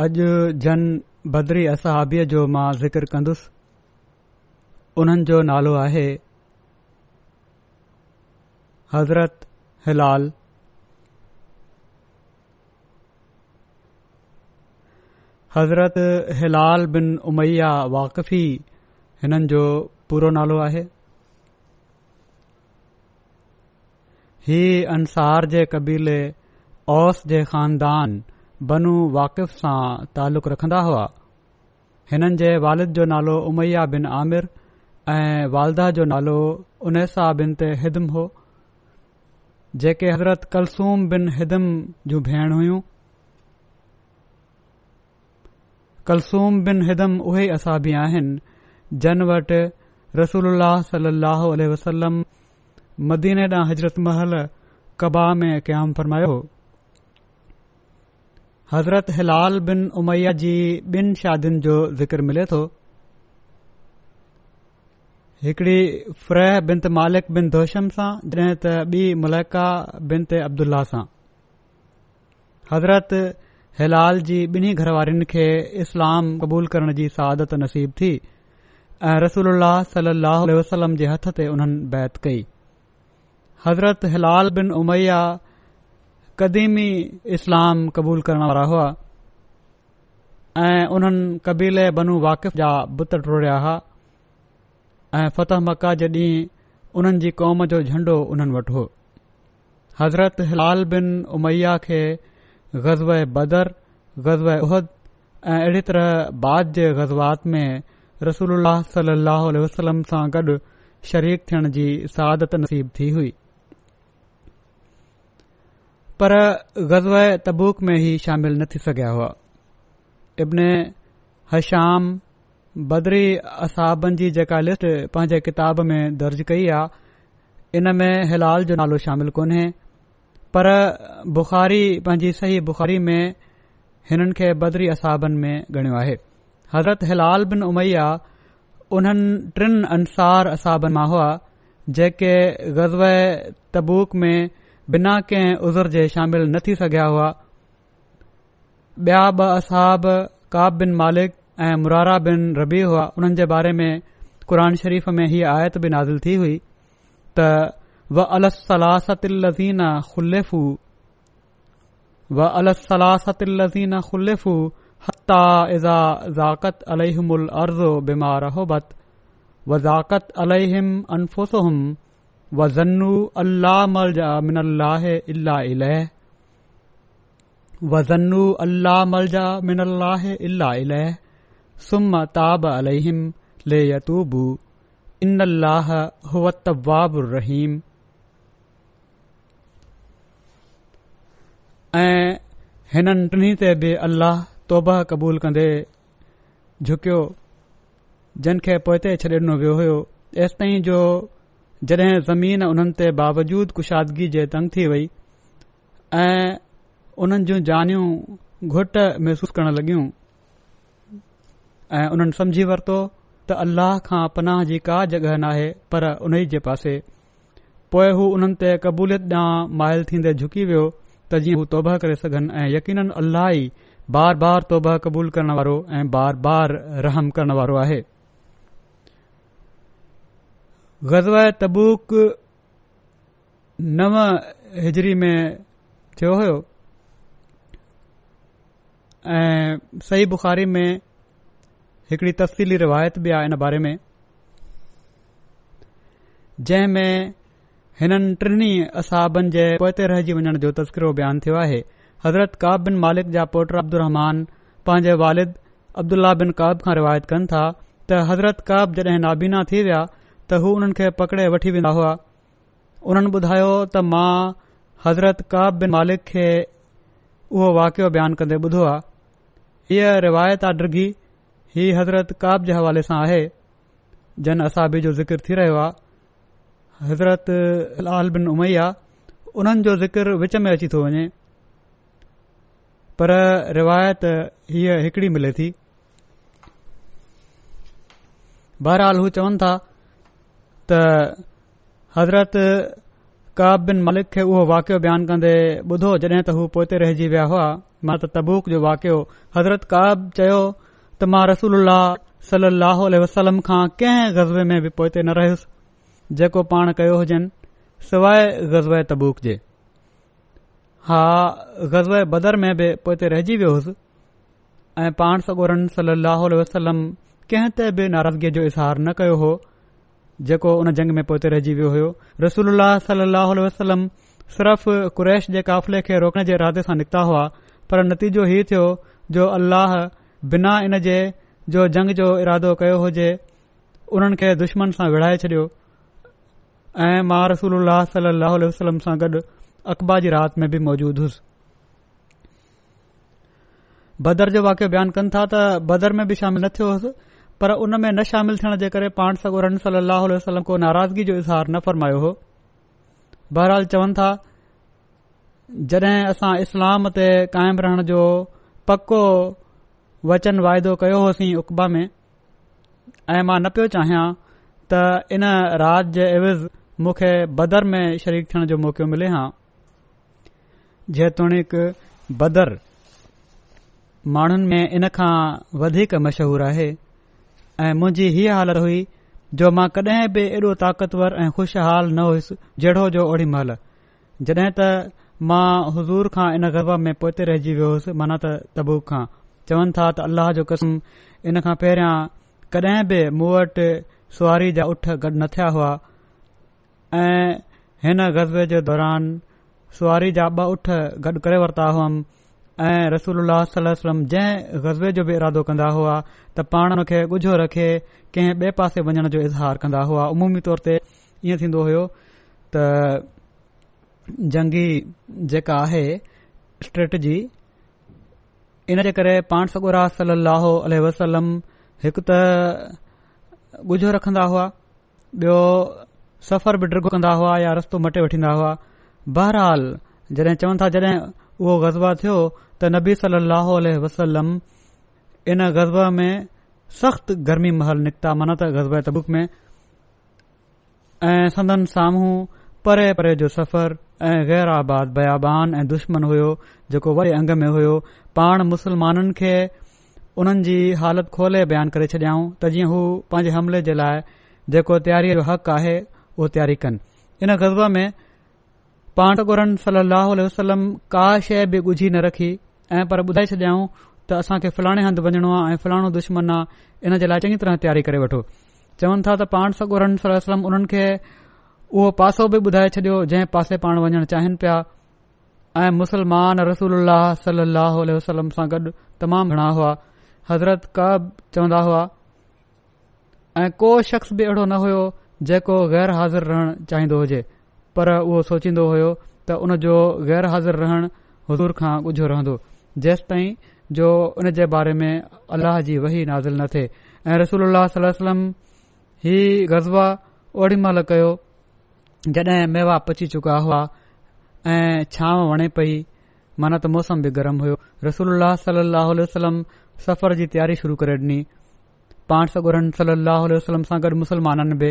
अॼु जन बदरी असाबीअ जो मां ज़िक्र कंदुसि उन्हनि जो नालो आहे हज़रत हिलाल हज़रत हिलाल बिन उमैया वाक़फ़ी हिननि जो पूरो नालो आहे ही अंसार जे कबीले ओस जे ख़ानदान बनु वाक़िफ़ सां तालुक़ रखन्दा हुआ हिननि जे वालिद जो नालो उमैया बिन आमिर ऐं वालदा जो नालो उनैसा बिन ते हिदम हो जेके हज़रत कलसूम बिन हिदम जूं भेण हुयूं कलसूम बिन हिदम उहे असाबी आहिनि जन वटि रसूल सलह वसलम मदीने ॾांहुं महल कबा में क़याम फरमायो हज़रत हिलाल बिन उमैया जी ॿिन शादियुनि जो ज़िकर मिले थो हिकड़ी फ्रैह बिनत मालिक बिन दोशम सां जॾहिं त ॿी मुलका बिनत अब्दुलाह सां हज़रत हिलाल जी ॿिन्ही घरवारिनि खे इस्लाम क़बूल करण जी सादत नसीब थी ऐं रसूल सल वसलम जे हथ ते उन्हनि बैत कई हज़रत हिलाल बिन उमैया क़दीमी اسلام क़बूल करण वारा हुआ ऐं उन्हनि بنو बनू वाकिफ़ जा बुत टोड़िया हुआ ऐं फतह मका जे ॾींहुं उन्हनि जी क़ौम जो झंडो उन्हनि वटि हो हज़रत हिलाल बिन उमैया खे ग़ज़ब बदर ग़ज़ब उहद ऐं अहिड़े तरह बाद जे ग़ज़वात में रसूल सलाहु वसलम सां गॾु शरीक थियण जी सादत नसीब थी पर ग़ज़व तबूक में ई शामिल न थी सघिया हुआ इब्न हशाम बदरी असाबनि जी जेका लिस्ट पंहिंजे किताब में दर्ज कई आहे इन में हिलाल जो नालो शामिल कोन्हे पर बुखारी पंहिंजी सही बुखारी में हिननि खे बदरी असाबनि में ॻणियो आहे हज़रत हिलाल बिन उमैया उन्हनि टिन अंसार असाबनि मां हुआ जेके ग़ज़व तबूक में बिना कहिं उज़र जे शामिल न थी सघिया हुआ बिया ब असहाब काब बिन मालिक ऐं मुरारा बिन रबी हुआ उन्हनि जे बारे में क़ुर शरीफ़ में ही आयत बि नाज़िल थी हुई तुलफ़ु हता ज़ाकत अला रहोबत व ज़ाक़म अनोम टी ते बि अल्लाह तोबह कबूल कंदे झुकियो खे पोइ छॾे ॾिनो वियो एसि ताईं जो जड॒हिं ज़मीन उन्हनि ते बावजूद कुशादगी जे तंग थी वई ऐं उन्हनि जूं जानियूं घुट महसूस करणु लगि॒यूं ऐं उन्हनि समझी वरितो त अल्लाह खां पनाह जी का जग॒ नाहे पर उन ई जे पासे पोए हू उन्हनि ते क़बूलियत ॾांहुं मायल थींदे झुकी वियो त जीअं हू तोबह करे सघन ऐं यकीन अल्लाह अल्लाही बार बार तोबह क़बूल करण वारो ऐं बार बार रहम करण वारो आहे गज़वाए تبوک نو ہجری میں थियो हो صحیح بخاری میں में تفصیلی روایت रिवायत बि بارے میں बारे میں जंहिं में اصحابن टिनी असाबनि जे पोएते रहिजी वञण जो तस्किरो बयानु थियो आहे हज़रत काब बिन मालिक जा पोटर अब्दुल रहमान पंहिंजे वालिद अब्दुल्ला बिन काब खां रिवायत कनि था त हज़रत काब जड॒हिं नाबीना थी विया त हू हुननि खे पकड़े वठी वेंदा हुआ उन्हनि ॿुधायो त मां हज़रत काब बिन मालिक खे उहो वाक़िओ बयानु कंदे ॿुधो आहे हीअ रिवायत आहे ड्रिगी ही हज़रत काब जे हवाले सां आहे जन असाबी जो ज़िक्र थी रहियो आहे हज़रत लाल बिन उमैया उन्हनि जो ज़िक्र विच में अची थो वञे पर रिवायत हीअ हिकड़ी मिले थी बहरहाल हू चवनि था त हज़रत काब बिन मलिक खे उहो वाकियो बयानु कंदे ॿुधो जॾहिं त हू पोइते रहिजी विया हुआ मां त तबूक जो वाकियो हज़रत काब चयो त मां रसूल सल लह वसलम खां कंहिं गज़बे में बि पोते न रहियुसि जेको पाण कयो हुजनि सवाइ गज़ब तबूक जे हा गज़ब बदर में बि पोइते रहिजी वियोसि ऐं पाण सगोरन सल लो वसलम कहिं ते बि नाराज़गीअ जो इज़हार न कयो हो जेको हुन जंग में पोते रहिजी वियो हो रसूल सल वसलम सिर्फ़ कुरैश जे काफ़िले खे रोकण जे इरादे सां निकिता हुआ पर नतीजो ही थियो जो अल बिना इन जे जंग जो इरादो कयो हुजे उन्हनि खे दुश्मन सां विढ़ाए छडि॒यो ऐं मां रसूल सलम सां गॾु अकबा जी राहत में बि मौजूदु हुसि बदर जो वाकियो बयानु कनि था त बदर में बि शामिल न थियो हुसि पर उन में न शामिल थियण जे करे पाण सगु रन सली नाराज़गी जो इज़हार न फरमायो हो बहराल चवनि था जड॒हिं असां इस्लाम ते काइमु रहण जो पको वचन वाइदो कयो होसीं उबा में ऐं मां न पियो चाहियां त इन राति जे अविज़ मूंखे बदर में शरीक थियण जो मौक़ो मिले हां जेतोणीक बदर माण्हुनि में इन खां वधीक मशहूर आहे ऐं मुंहिंजी हीअ हालति हुई जो मां कॾहिं बि एॾो ताक़तवर ऐं ख़ुशहाल न हुयसि जहिड़ो जो ओड़ी महिल जॾहिं त मां हुज़ूर खां इन गरबा में पोते रहिजी वियो हुअसि मना त तबूक खां चवनि था त अल्लाह जो कसम इन खां पहिरियां कॾहिं बि मूं वटि सुआरी जा उठ गॾु न थिया हुआ ऐं हिन ग़रबे जे दौरान सुवारी जा ॿ ऊठ गॾु करे वरिता हुउमि ऐं रसूल सलम वसलम जंहिं गज़बे जो बि इरादो कंदा हुआ त पाण हुन खे ॻुझो रखे कंहिं ॿिए पासे वञण जो इज़हार कंदा हुआ उमूमी तौर ते ईअं थींदो हो त जंगी जेका आहे स्ट्रैटजी इन जे करे पाण सगोरह सलो अल वसलम हिकु त ॻुझो रखंदा हुआ ॿियो सफ़र बि ड्रिगो कंदा हुआ या रस्तो मटे वठींदा हुआ बहरहाल जॾहिं चवनि था जॾहिं उहो गज़बा थियो त नबी اللہ वसलम इन ग़ज़बे में सख़्त गर्मी महल निकिता نکتا गज़बे तबुक में ऐं सदन साम्हूं परे परे जो सफ़र ऐं ग़ैर आबाद बयाबान ऐं दुश्मन हुयो जेको वरी अंग में हुयो पाण मुस्लमाननि खे उन्हनि जी हालति खोले बयानु करे छॾियाऊं त जीअं हू पंहिंजे हमले जे लाइ जेको तयारी जो हक़ आहे उहो तयारी कनि इन ग़ज़बे में पांटगोरनि सलाह वसलम का शइ बि गुझी न रखी ऐं पर ॿुधाए छॾियाऊं त असांखे फलाणे हंद वञणो आहे ऐं फलाणो दुश्मन आहे इन जे लाइ चङी तरह तयारी करे वठो चवनि था त पाण सगुर सलम उन्हनि खे उहो पासो बि ॿुधाए छॾियो जंहिं पासे पाण वञणु चाहिनि पिया ऐं मुसलमान रसूल सलहो वसलम सां गॾु तमामु घणा हुआ हज़रत कब चवंदा हुआ ऐं को शख़्स बि अहिड़ो न हुयो जेको गैर हाज़िर रहणु चाहींदो हुजे पर उहो सोचीन्दो हो त हुनजो गैर हाज़िर रहण हज़ूर खां गुझो रहंदो जेस तई जो हुन जे बारे में अल्लाह जी वही नाज़िल न थे ऐं रसूल सलम ही गज़वा ओडीम कयो जॾहिं मेवा पची चुका हुआ ऐं छांव वणे पई माना त मौसम बि गरम हुयो रसूल सल ससलम सफ़र जी तयारी शुरू करे ॾिनी पाण सगुरनि सल अहसलम सां गॾु मुस्लमाननि बि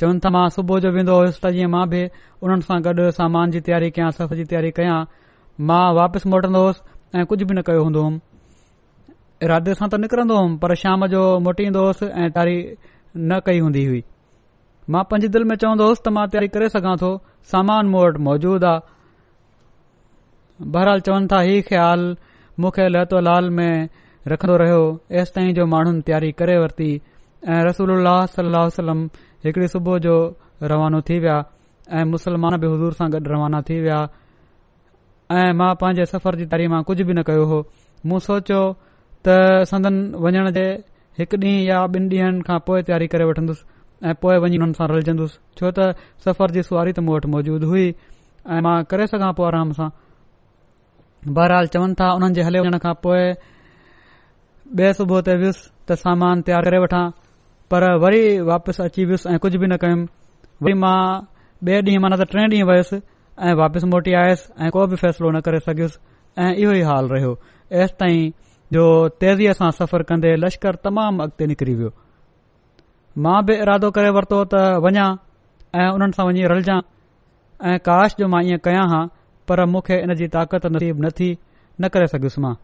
चवनि था मां सुबुह जो वेंदो होसि त जीअं मां बि हुननि सां गॾु सामान जी तयारी कया सफ़र जी तयारी कयां मां वापसि मोटन्दो होसि ऐं कुझ बि न कयो हूंदो होमि राधे सां त निकरंदो होमि पर शाम जो मोटीन्दो होसि ऐं त्यारी न कई हूंदी हुई मां पंज दिल में चवंदो होसि त मां तयारी करे सघां थो सामान मूं वटि मौजूद आहे बहरहाल चवनि था ही ख़्याल मूंखे लाल में रखंदो रहियो ऐसि ताईं जो माण्हुनि तयारी करे वरिती ऐ रसूल उल्हलम हिकड़ी सुबुह जो रवानो थी विया ऐं मुस्लमान बि हज़ूर सां गॾु रवाना थी विया ऐं मां पंहिंजे सफ़र जी तयारी मां कुझ बि न कयो हो मू सोचियो त संदन वञण जे हिकु ॾींहुं या ॿिन ॾींहनि खां पोइ तयारी करे वठन्दुसि ऐं पोए वञी हुन सां रलजन्दुसि छो त सफ़र जी सुवारी त मूं वटि मौजूद हुई ऐं मां करे सघां पोइ आराम सां बहरहाल चवनि था हुननि जे हले वञण खां पोइ बे सुबुह ते वियुसि त सामान तयार करे वठां पर वरी वापसि अची वियुसि ऐ कुझ बि न कयुमि वरी मां ॿिए ॾींहुं माना त टे वयुसि ऐं वापसि मोटी आयुसि ऐं को बि फ़ैसिलो न करे सघियुसि ऐं इहो ई हाल रहियो एस ताईं जो तेज़ीअ सां सफ़र कन्दे लश्कर तमामु अॻिते निकरी वियो मां बि इरादो करे वरितो त वञा ऐ हुननि सां वञी रलजां ऐं काश जो मां इएं कया हा पर मूंखे इन जी ताक़त नसीब थी न करे सघियुसि मां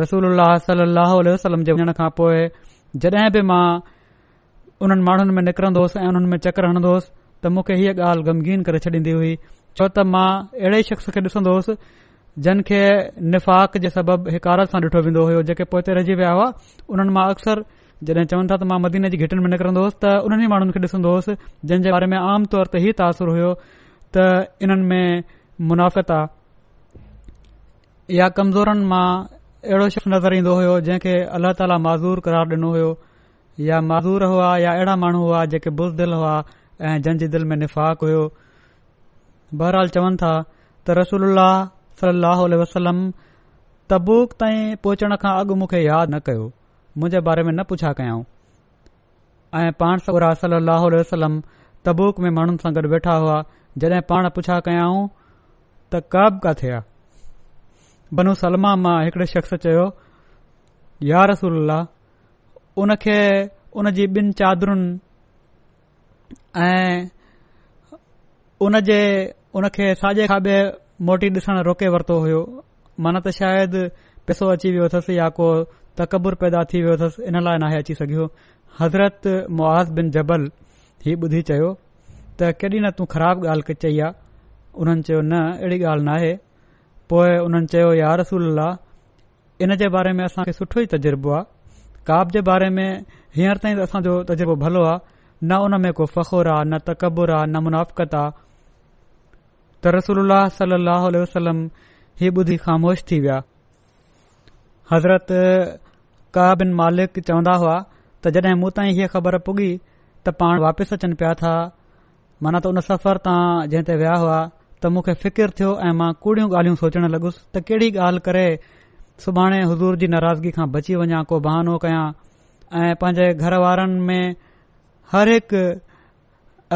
रसूल उल्हलम जे वञण खां पोइ जड॒हिं बि मां हुननि माण्हुनि में निकरंदोसि ऐं हुननि में चक्रणंदो त मूंखे हीअ ॻाल्हि गमगीन करे छॾीन्दीन्दीन्दीन्दी हुई छो त मां अहिड़े शख़्स खे ॾिसंदो होसि जिन खे निफ़ाक़ जे सबबु हिकारत सां ॾिठो वेंदो हुयो जेके पोइ ते रहिजी विया हुआ उन्हनि मां अक्सर जॾहिं चवनि था त मां मदीने जी घिटियुनि में निकिरंदो होसि त उन्हनि माण्हुनि खे ॾिसंदो होसुस जिन जे बारे में आम तौर ते ही तासुर हुयो त इन्हनि में मुनाफ़त आहे या कमज़ोरनि मां अहिड़ो शख़्स नज़र ईंदो हुयो जंहिंखे खे अल्ला ताला माज़ूर करार ॾिनो हुयो या माज़ूर हुआ या अहिड़ा माण्हू हुआ जेके बुज़दिल हुआ ऐं जंहिंजी दिलि में निफ़ाक़ हुयो बहरहाल चवनि था त रसूल सलाह वसलम तब्बूक ताईं पहुचण खां अॻु मूंखे यादि न कयो मुंहिंजे बारे में न पुछा कयाऊं ऐं पाण सवरा सल अह वलम तब्बूक में माण्हुनि सां गॾु वेठा हुआ जॾहिं पाण पुछा कयाऊं त कब काथे आ बनू सलमा मां हिकड़े शख्स चयो या रसूल उनखे उन जी ॿिन चादरुनि ऐं उनजे उन खे साॼे खां बि मोटी ॾिसणु रोके वरितो हो माना त शायदि पैसो अची वियो अथसि या को तकबुर पैदा थी वियो अथसि इन लाइ नाहे अची सघियो हज़रत मुआज़ बिन जबल ही ॿुधी चयो त केॾी न तू ख़राब ॻाल्हि चई आहे उन्हनि चयो न अहिड़ी ॻाल्हि न पोइ हुननि चयो यार रसूल इन जे बारे में असांखे सुठो ई तजुर्बो आहे काब जे बारे में हींअर ताईं असांजो तज़ुर्बो भलो आहे न उन में को फ़ख़ुरु आहे न आहे न आहे त रसोल्ला सलाहु वसलम हीउ ॿुधी ख़ामोश थी विया हज़रत का बिन मालिक चवंदा हुआ त जॾहिं मूं ताईं हीअ ख़बर पुॻी त पाण वापसि अचनि पिया था मना त उन सफ़र तां जंहिं ते विया हुआ त मूंखे फिकिरु थियो ऐ मां कूड़ियूं ॻाल्हियूं सोचण लॻुसि त कहिड़ी ॻाल्हि करे सुभाणे हज़ूर जी नाराज़गी खां बची वञा को बहानो कयां ऐं पंहिंजे घर वारनि में हरहिक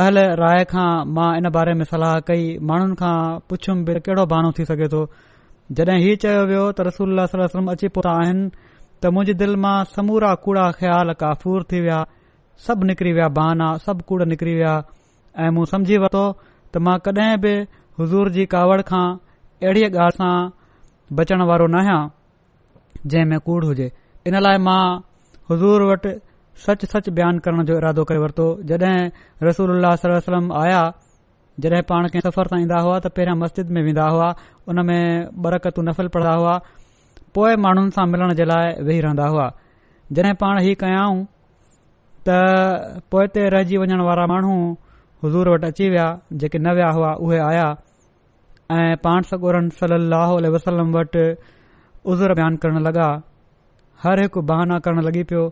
अहल राय खां मां इन बारे में सलाह कई माण्हुनि खां पुछुमि भर केड़ो बहानो थी सघे थो जॾहिं हीउ चयो वियो त रसूल सलम्म अची पहुता आहिनि त मुंहिंजी दिल मां समूरा कूड़ा ख़्याल काफ़ूर थी विया सभु निकिरी विया बहाना सभु कूड़ निकिरी विया ऐं मूं समझी वरितो त मां कडहिं बि हज़ूर जी कावड़ खां अहिड़ीअ ॻाल्हि सां बचण वारो न आहियां जंहिं में कूड़ हुजे इन लाइ मां हज़ूर वटि सच सच बयानु करण जो इरादो करे वरितो जॾहिं रसूल वसलम आया जॾहिं पाण कंहिं सफ़र सां ईंदा हुआ त पहिरां मस्जिद में वेंदा हुआ उन में बरकतू नफ़ल पढ़ंदा हुआ पोइ माण्हुनि सां मिलण जे लाइ वेही रहंदा हुआ जॾहिं पाण हीउ कयाऊं त पोइ ते रहिजी वञण वारा माण्हू हज़ूर वटि अची विया जेके न विया हुआ उहे आया ऐं पाण सगोरनि सली वसलम वटि उज़ूर बयानु करण लॻा हर हिकु बहाना करण लॻी पियो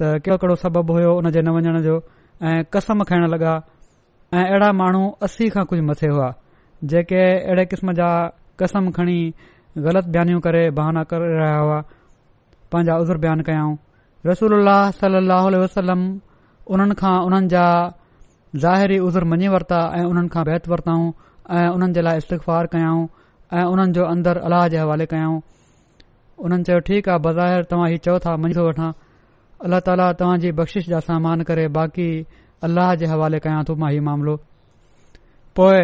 त कहिड़ो कहिड़ो सबबु हुयो हुन जे न वञण जो ऐं कसम खाइण लॻा ऐ अहिड़ा माण्हू असी खां कुझ मथे हुआ जेके अहिड़े किस्म जा कसम खणी ग़लति बयानियूं करे बहाना करे रहिया हुआ पंहिंजा उज़र बयान कयाऊं रसूल सलाहु वसलम उन्हनि खां उन्हनि जा ज़ाहिरी उज़र मञी वरिता ऐं उन्हनि खां बैत वरताऊं ऐं जे लाइ इस्तफ़ार कयाऊं ऐं उन्हनि जो अंदरि अलाह जे हवाले कयाऊं उन्हनि चयो ठीक आ बज़ाहिर तव्हां इहो चओ था मंजी थो अल्लाह ताला तव्हांजी बख़्शिश जा सम्मान करे बाक़ी अल्लाह जे हवाले कयां थो मां हीउ मामिलो पोए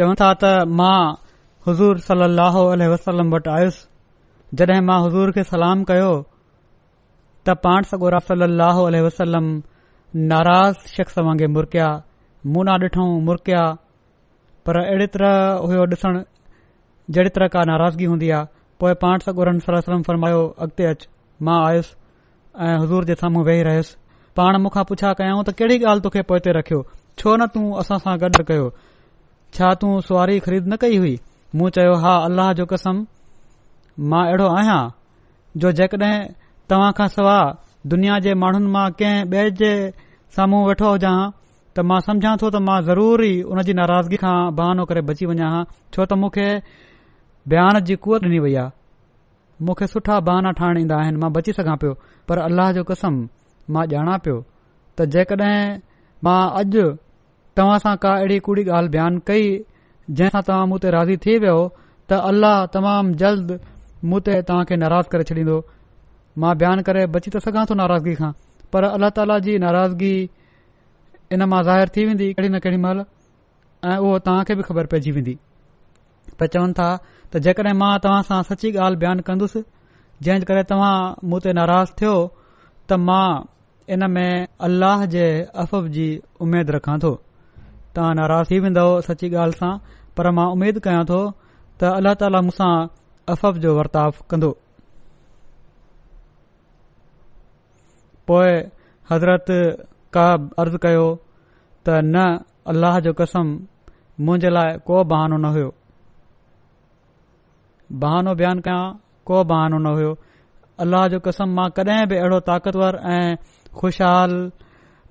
चवनि था त मां हुज़ूर सलाहु वसलम वटि आयुसि जॾहिं मां हुज़ूर खे सलाम कयो त पाण सॻोर सलाहु अलह वसलम नाराज़ शख़्स वांगुरु मुरकिया मुंना ॾिठो मुरकिया पर अहिड़ी तरह हुयो ॾिसण जहिड़ी तरह का नाराज़गी हूंदी आहे पोइ पाण सॻो सल फरमायो अॻिते अचु मां आयुसि ऐ हज़ूर जे साम्हूं वेही रहियुसि पाण मुखां पुछा कयाऊं त कहिड़ी ॻाल्हि तोखे पोइते रखियो छो न तूं असां सां गॾु कयो छा तूं स्वारी ख़रीद न कई हुई मूं चयो हा अलाह जो कसम मां अहिड़ो आहियां जो जेकॾहिं तव्हां खां सवाइ दुनिया जे माण्हुनि मां कंहिं ॿिए जे साम्हूं वेठो हुजां हां त मां सम्झा थो त मां ज़रूर ई उनजी नाराज़गी खां बहानो करे बची वञां हां छो त मूंखे बयान जी कुवत डि॒नी वई आहे मूंखे सुठा बहाना ठाहिण ईंदा आहिनि मां बची सघां पियो पर अल्लाह जो कसम मां ॼाणा पियो त जेकॾहिं मां अॼु तव्हां सां का अहिड़ी कूड़ी ॻाल्हि बयानु कई जंहिंसां तव्हां मूं राज़ी थी वियो त अल्लाह तमामु जल्द मूं ते तव्हां खे नाराज़ करे छडीन्दो मां बयानु करे बची त सघां थो नाराज़गी खां पर अल्लाह ताला जी नाराज़गी इन मां ज़ाहिर थी वेंदी कडहिं न केॾी महिल ऐं उहो तव्हां खे बि ख़बर पइजी वेंदी त चवनि था त जेकॾहिं मां तव्हां सां सची ॻाल्हि बयानु कन्दुसि जंहिं करे तव्हां मूं ते थियो त मां इन में अल्लाह जे अफ़फ जी उमेद रखां थो तव्हां नाराज़ थी वेंदो सची ॻाल्हि सां पर मां उमेद कयां थो त अल्लाह ताला मुसां अफ़फ जो वर्ताव कंदो हज़रत क अर्ज़ कयो त न अल्लाह जो कसम मुंजे लाइ को बहानो न हुयो बहानो बयानु कयां को बहानो न हुयो अल्लाह जो कसम मां कडहिं बि अहिड़ो ताक़तवर ऐं ख़ुशहाल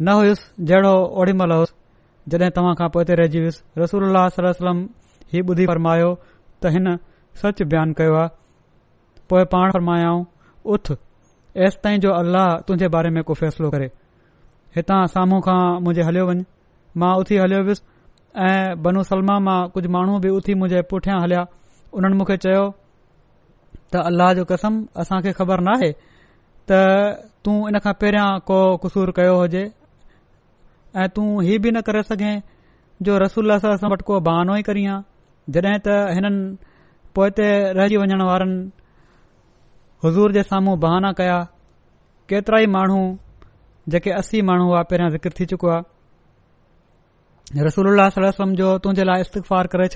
न हुयुसि जहिड़ो ओड़ी महिल होसि जॾहिं तव्हां खां पोइ ते रहिजी वयुसि रसूल सलम ही बुधी फरमायो त हिन सच बयानु कयो आहे पोए पाण फरमायाऊं उथ एस ताईं जो अल्लाह तुंजे बारे में को फ़ैसिलो करे हितां साम्हूं खां मुझे हलियो वञु मां उथी हलियो हुयुसि ऐं बनू सलमा मां कुझु माण्हू बि उथी मुंहिंजे पुठियां हलिया उन्हनि मूंखे चयो त अलाह जो कसम असां खे ख़बर नाहे त तूं इन खां पहिरियां को क़सूर कयो हुजे ऐं तू हीउ बि न करे सघे जो रसूल असां वटि को बहानो ई करी आ जड॒ त हिननि पोइ ते रहिजी वञण वारनि हज़ूर जे साम्हूं बहाना कया केतिरा ई माण्हू जेके असी माण्हू हुआ पहिरियों ज़िक्र थी चुको आहे रसूल सलम जो तुंहिंजे लाइ इस्तफार करे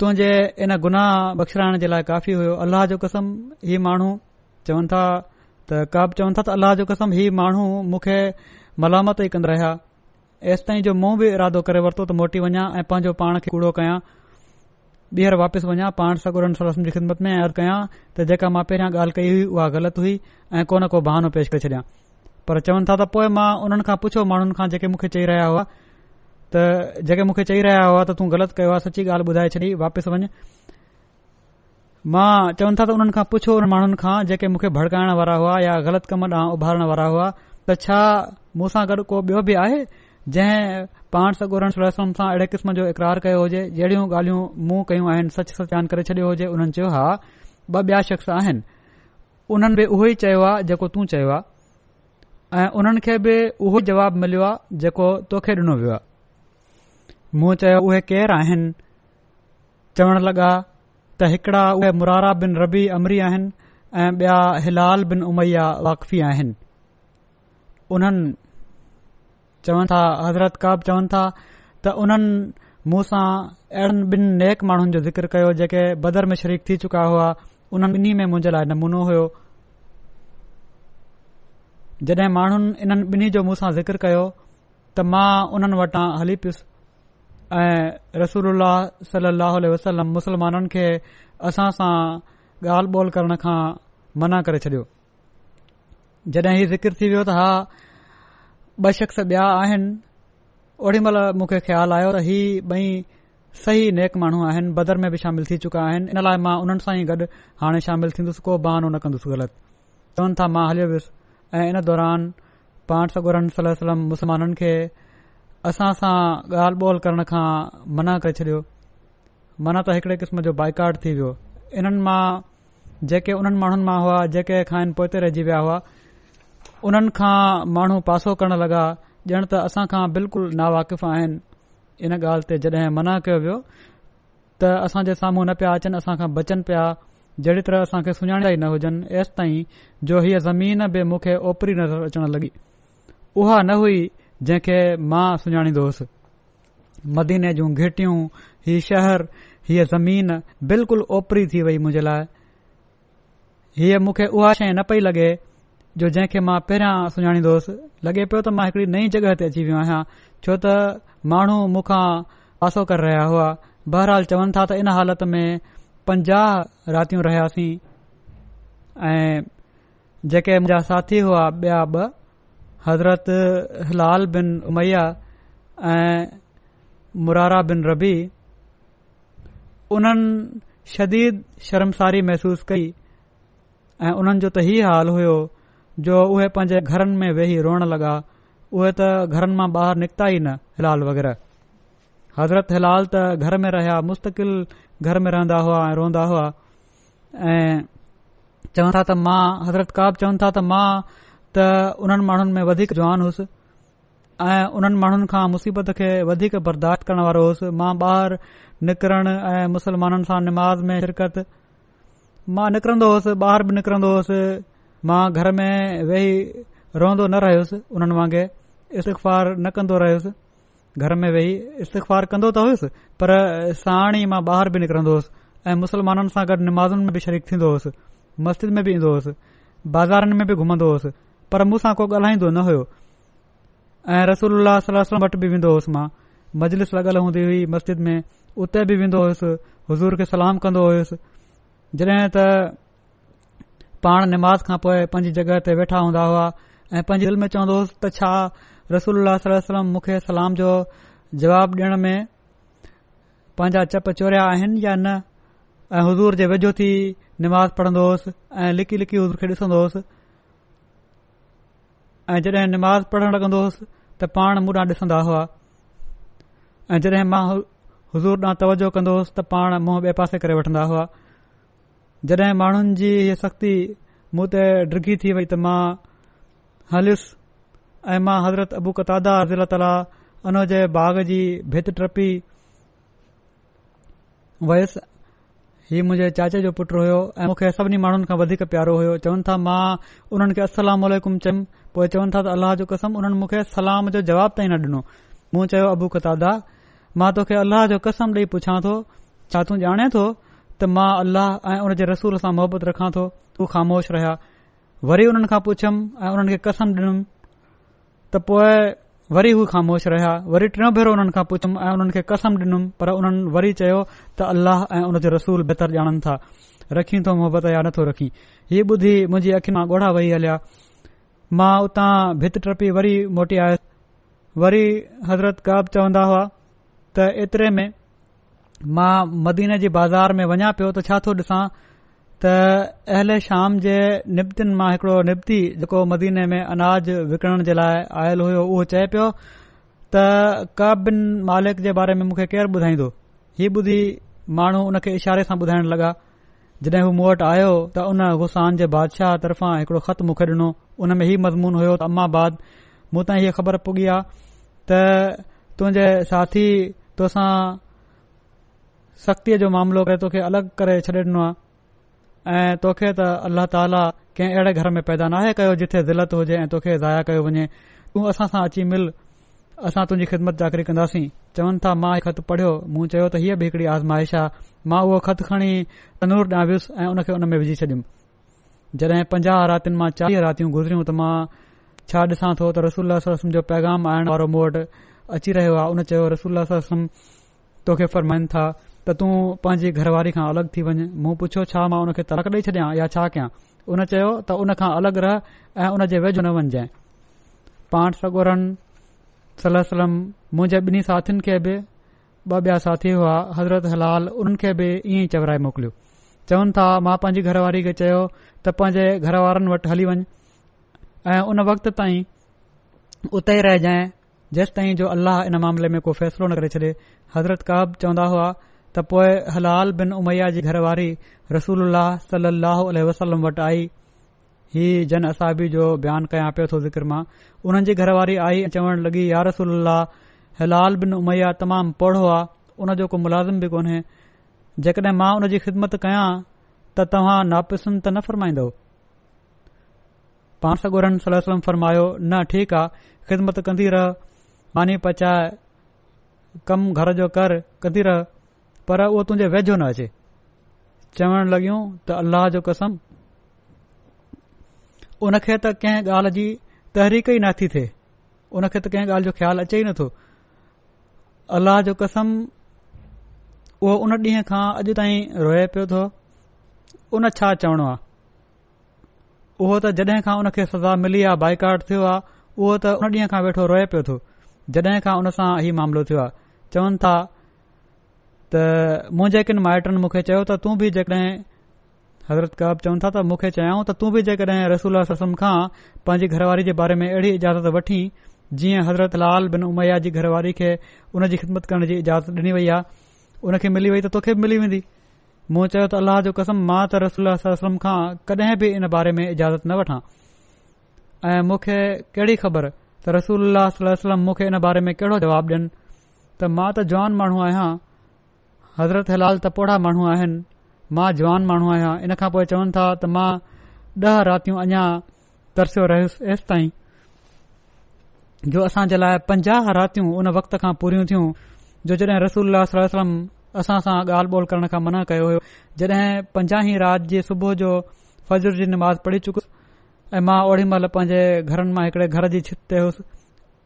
तुहिंजे इन गुनाह बख़्शराइण जे लाइ काफ़ी हुयो अल्लाह जो कसम ही माण्हू चवनि था त का बि चवनि था त अलाह जो कसम ही माण्हू मूंखे मलामत ई कंदा रहिया एसि ताईं जो मूं बि इरादो करे वरितो त मोटी वञा ऐं पंहिंजो पाण खे कूड़ो कया ॿीहर वापसि वञा पाण सगुर जी ख़िदमत में त जेका मां पहिरियां ॻाल्हि कई हुई उहा ग़लति हुई ऐं को न को बहानो पेश करे छॾियां पर चवनि था त पो मां उन्हनि खां पुछो माण्हुनि खां जेके मूंखे चई रहिया हुआ त जेके मुखे चई रहिया हुआ त तू ग़लति कयो सची ॻाल्हि ॿुधाए छॾी वापसि वञु मां चवनि था त उन्हनि खां पुछो उन माण्हुनि खां जेके मूंखे भड़काइण वारा हुआ या ग़लति कम ॾांहुं उभारण वारा हुआ त छा मुसां गॾु को बियो आहे जंहिं पाण सगुरनि सा अहिड़े क़िस्म जो इकरार कयो हुजे जहिड़ियूं ॻाल्हियूं मूं कहियूं आहिनि सच सचान करे छडि॒योजे हुननि चयो हा ॿ बया शख़्स आहिनि उन्हनि बि उहेई चयो आहे जेको तूं चयो आहे ऐं उन्हनि खे बि उहो जवाब मिलियो आहे जेको तोखे डि॒नो वियो आहे मूं चयो उहे उहेेर आहिनि चवण लॻा त हिकड़ा उहे मुरारा बिन रबी अमरी आहिनि ऐं ॿिया हिलाल बिन उमैया वाकफी आहिनि उन्हनि चवनि था हज़रत कब चवनि था त उन्हनि मूं सां अहिड़नि ॿिनि नेक माण्हुनि जो ज़िक्र कयो जेके बदर में शरीक थी चुका हुआ उन्हनि ॿिन्ही में मुंहिंजे लाइ नमूनो हुयो जॾहिं माण्हुनि इन्हनि ॿिन्ही जो मूं सां ज़िकिर कयो त मां उन्हनि वटां हली पियुसि ऐं रसूल सल वसलम मुस्लमाननि खे असां सां ॻाल्हि ॿोल करण खां मना करे छॾियो जॾहिं हीउ ज़िकर थी वियो त हा ॿ शख्स ॿिया आहिनि ओॾी महिल मुखे ख़्यालु आयो त ही ॿई सही नेक माण्हू आहिनि बदर में बि शामिल थी चुका आहिनि इन लाइ मां उन्हनि सां ई गॾु हाणे शामिल थींदुसि को बहानो न कंदुसि ग़लति चवनि था मां हलियो वयुसि ऐं इन दौरान पांठुर सलम खे असांसां ॻाल्हि बोल करण खां मना करे छॾियो मना त हिकड़े क़िस्म जो बाइकाट थी वियो इन्हनि मां जेके उन्हनि माण्हुनि मां हुआ जेके खाइन पोते रहिजी विया हुआ उन्हनि खां माण्हू पासो करण लॻा ॼण त असांखा बिल्कुलु नावाकिफ़ इन ॻाल्हि ते जड॒हिं मना कयो वियो त असां जे साम्हूं न पिया अचनि असांखां बचनि पिया जहिड़ी तरह असांखे सुञाणया ई न हुजनि एसि ताईं जो हीअ ज़मीन बि मूंखे ओपरी नज़र अचण लॻी उहा न हुई जंहिंखे मां सुञाणीदो दोस, मदीने जूं घिटियूं ही शहर हीअ ज़मीन बिल्कुलु ओपरी थी वई मुंहिंजे लाइ हीअ मूंखे उहा शइ न पई लॻे जो जंहिंखे मां पहिरियों सुञाणींदो होसि लॻे पियो त मां हिकड़ी नई जॻहि ते अची वियो आहियां छो त माण्हू मूंखा पासो करे रहिया हुआ बहरहाल चवनि था त इन हालत में पंजाह रातियूं रहियासीं ऐं जेके मुंहिंजा साथी हुआ ॿिया ॿ हज़रत हिलाल बिन उमैया ऐं मुरारा बिन रबी उन्हनि शदीद शर्मसारी महसूस कई ऐं उन्हनि जो त हीउ हाल हुयो जो उहे पंहिंजे घरनि में वेही रोअण लॻा उहे त घरनि मां ॿाहिरि निकिता ई न हिलाल वग़ैरह हज़रत हिलाल त घर में रहिया मुस्तक़िल घर में रहंदा हुआ ऐं रोंदा हुआ ऐं चवनि था त मां हज़रत काब चवनि था त मां त उन्हनि माण्हुनि में वधीक जवान हुउसि ऐं उन्हनि माण्हुनि खां मुसीबत खे वधीक बर्दाश्त करण वारो होसि मां ॿाहिरि निकिरणु ऐं मुस्लमाननि सां निमाज़ में शिरकत मां निकिरंदो होसि ॿाहिरि बि निकिरंदो हुयुसि मां घर में वेही रहंदो न रहियोसि हुननि वांगुरु इस्तफ़ार न कंदो रहियुसि घर में वेही इस्तफ़ार कंदो त हुयुसि पर साण ई मां ॿाहिरि बि निकरंदो हुयुसि ऐं मुस्लमाननि सां गॾु नुमाज़न में बि शरीक़ थींदो मस्जिद में बि ईंदो होसि में बि घुमंदो पर मुसां को ॻाल्हाईंदो न हुयो रसूल सलम वटि बि वेंदो मां मजलिस लॻल ह्दी हुई मस्जिद में उते बि विदो होसि हज़ूर खे सलाम कन्दो हुयुसि जॾहिं त पाण निमाज़ खां पोइ पांजी जॻहि ते वेठा हूंदा हुआ ऐं पांजे दिल में चवंदो होसि त छा रसूल सलम मूंखे सलाम जो जवाब ॾेअण में पांजा चप चोरिया आहिनि या न ऐं हज़ूर जे वेझो थी निमाज़ पढ़ंदो होस ऐं लिकी लिकी हज़ूर खे ॾिसंदो ऐं जॾहिं निमाज़ पढ़णु लॻंदो हुयुसि त पाण मूं ॾिसंदा हुआ ऐं जॾहिं मां हज़ूर ॾांहुं तवजो कंदो त पाण मूं ॿिए पासे करे वठंदा हुआ जॾहिं माण्हुनि जी हीअ सख़्ती मूं ते डिघी थी वई त मां हलियुसि ऐं मां हज़रत अबू कतादा ज़िला ताला अनोज बाग जी भित टपी वयुसि हीउ मुंजे चाचे जो पुटु हुयो ऐं मूंखे सभिनी माण्हुनि खां वधीक प्यारो हो चवनि था मां उन्हनि खे असलाम चयुमि पो चवनि था त अल्लाह जो कसम उन्हनि मूंखे सलाम जो जवाब ताईं न ॾिनो मूं चयो अबू कतादा मां तोखे अल्लाह जो कसम ॾेई पुछा थो छा तूं ॼाणे थो त मां अलाह ऐं उन जे रसूल सां मुहबत रखा थो तू ख़ामोश रहिया वरी उन्हनि खां पुछयमि ऐं उन्हनि खे कसम ॾिनु त पोए वरी हू ख़ामोश रहिया वरी टियों भेरो उन्हनि खां पुछुमि ऐं हुननि खे कसम ॾिनुमि पर उन्हनि वरी चयो त अल्लाह ऐं उन रसूल बहितर ॼाणन था रखी थो मोहबत या नथो रखी हीउ ॿुधी मुंहिंजी अखियुनि मां ॻोढ़ा वेही हलिया मां उतां भित टपी वरी मोटी आयोसि वरी हज़रत काब चवन्दा हुआ त ऐतिरे में मां मदीने जे बाज़ार में वञा पियो त छा थो ॾिसां त शाम जे निबतन मां हिकड़ो निबती जेको मदीने में अनाज विकणण जे लाइ आयल होयो उहो चए पियो त का मालिक जे बारे में मूंखे केरु ॿुधाईंदो हीउ ॿुधी माण्हू उन खे इशारे सां ॿुधाइण लॻा जॾहिं हू मूं वटि आयो त उन हुसान जे बादशाह तरफ़ां हिकड़ो ख़त मूंखे डि॒नो उन में ही मज़मून हो त अम्मा बाद मु हीअ ख़बर पुॻी आहे त तुंहिंजे साथी तोसां सख़्तीअ जो मामिलो करे तोखे अलगि॒ करे छॾे ॾिनो आहे ऐं तोखे त अल्लाह ताला कंहिं अहिड़े घर में पैदा नाहे कयो जिथे ज़िलत हुजे ऐं तोखे ज़ाया कयो वञे तूं असां सां अची मिल असां तुंहिंजी ख़िदमत जाकृ कंदासीं चवनि था मां ख़त पढ़ियो मूं चयो त हीअ बि हिकड़ी आज़माइश आहे मां उहो ख़त खणी तनूर ॾांहुं वियुसि ऐं उनखे हुन में विझी छॾियुमि जॾहिं पंजाह रातियुनि मां चालीह रातियूं गुज़रियूं त मां छा ॾिसां थो त रसूल जो पैगाम आयण वारो मूं वटि अची रहियो आहे उन चयो रसूल तोखे फरमाइनि था त तूं पांजी घरवारी खां अलॻि थी वञु मूं पुछो छा मां उनखे तरक ॾेई छॾियां या छा कयां उन चयो त हुन खां अलगि॒ ऐं उन जे वेझो न वञजांइ पांठ सगोरनि सलम मुंहिंजे ॿिन्ही साथियुनि खे बि ॿ बिया साथी हुआ हज़रत हलाल उन्हनि खे बि इएं चवराए मोकिलियो चवनि था मां पंहिंजी घरवारी खे चयो त पंहिंजे घरवारनि वटि हली वञ ऐं उन वक़्त ताईं उते ई रहिजाइ जेसि ताईं जो अलाह हिन मामले में को फैसलो न करे छॾे हज़रत कहब चवंदा हुआ त पोए हलाल बिन उमैया जी घरवारी रसूल सलाहु उलह वसलम वटि आई ही जन असाभी जो बयानु कयां पियो थो ज़िकर मां उन्हनि जी घरवारी आई चवणु लॻी या रसूल हलाल बिन उमैया तमामु पौढो आहे उनजो को मुलाज़िम बि कोन्हे जेकॾहिं मां उन जी ख़िदमत कयां त तव्हां नापिसुनि त न फ़रमाईंदो पाण सां सलम फरमायो न ठीकु आहे ख़िदमत कंदी रह मानी पचाए कम घर जो कर कंदी रह पर उहो तुंहिंजे वेझो न अचे चवण लॻियूं त अल्लाह जो कसम उन खे त कंहिं ॻाल्हि जी तहरीक ई नथी थिए उन खे त कंहिं ॻाल्हि जो ख़्यालु अचे ई नथो अल्लाह जो कसम उहो उन ॾींहं खां अॼु ताईं रोए पियो थो उन छा चवणो आहे उहो त जॾहिं खां उन खे सज़ा मिली आहे बाइकाट थियो आहे उहो त उन ॾींहं खां वेठो रोए पियो थो जॾहिं खां उन सां ही मामिलो थियो आहे चवनि था त मुंहिंजे किन माइटनि मूंखे चयो त तूं बि जेकॾहिं हज़रत कहा चवनि था त मूंखे चयऊं त तूं बि जेकॾहिं रसूल ससम खां पंहिंजी घरवारी जे बारे में अहिड़ी इजाज़त वठी जीअं हज़रत लाल बिन उमैया जी घरवारी खे हुन जी ख़िदमत करण जी इजाज़त ॾिनी वई आहे उनखे मिली वई त तोखे बि मिली वेंदी मूं चयो त अलाह जो कसम मां त रसूल सलम खां कॾहिं बि इन बारे में इजाज़त न वठां ऐं मूंखे कहिड़ी ख़बर त रसूल सलम मूंखे इन बारे में कहिड़ो जवाबु ॾियनि त मां त जवान माण्हू आहियां हज़रत हलाल तपोढ़ा माण्हू आहिनि मां जवान माण्हू आहियां इन खां पो चवनि था त मां ॾह रातियूं अञां तरसियो रहियुसि ऐसि ताईं जो असां जे लाइ पंजाह रातियूं हुन वक़्त खां पूरियूं थियूं जो जड॒हिं रसूल वसलम असां सां ॻाल्हि बोल करण खां मन कयो हो जड॒हिं पंजाही राति जी सुबुह जो फजर जी नमाज पढ़ी चुकुसि ऐं मां ओडी महिल पांजे घर मां हिकड़े घर जी छित ते हुयुसि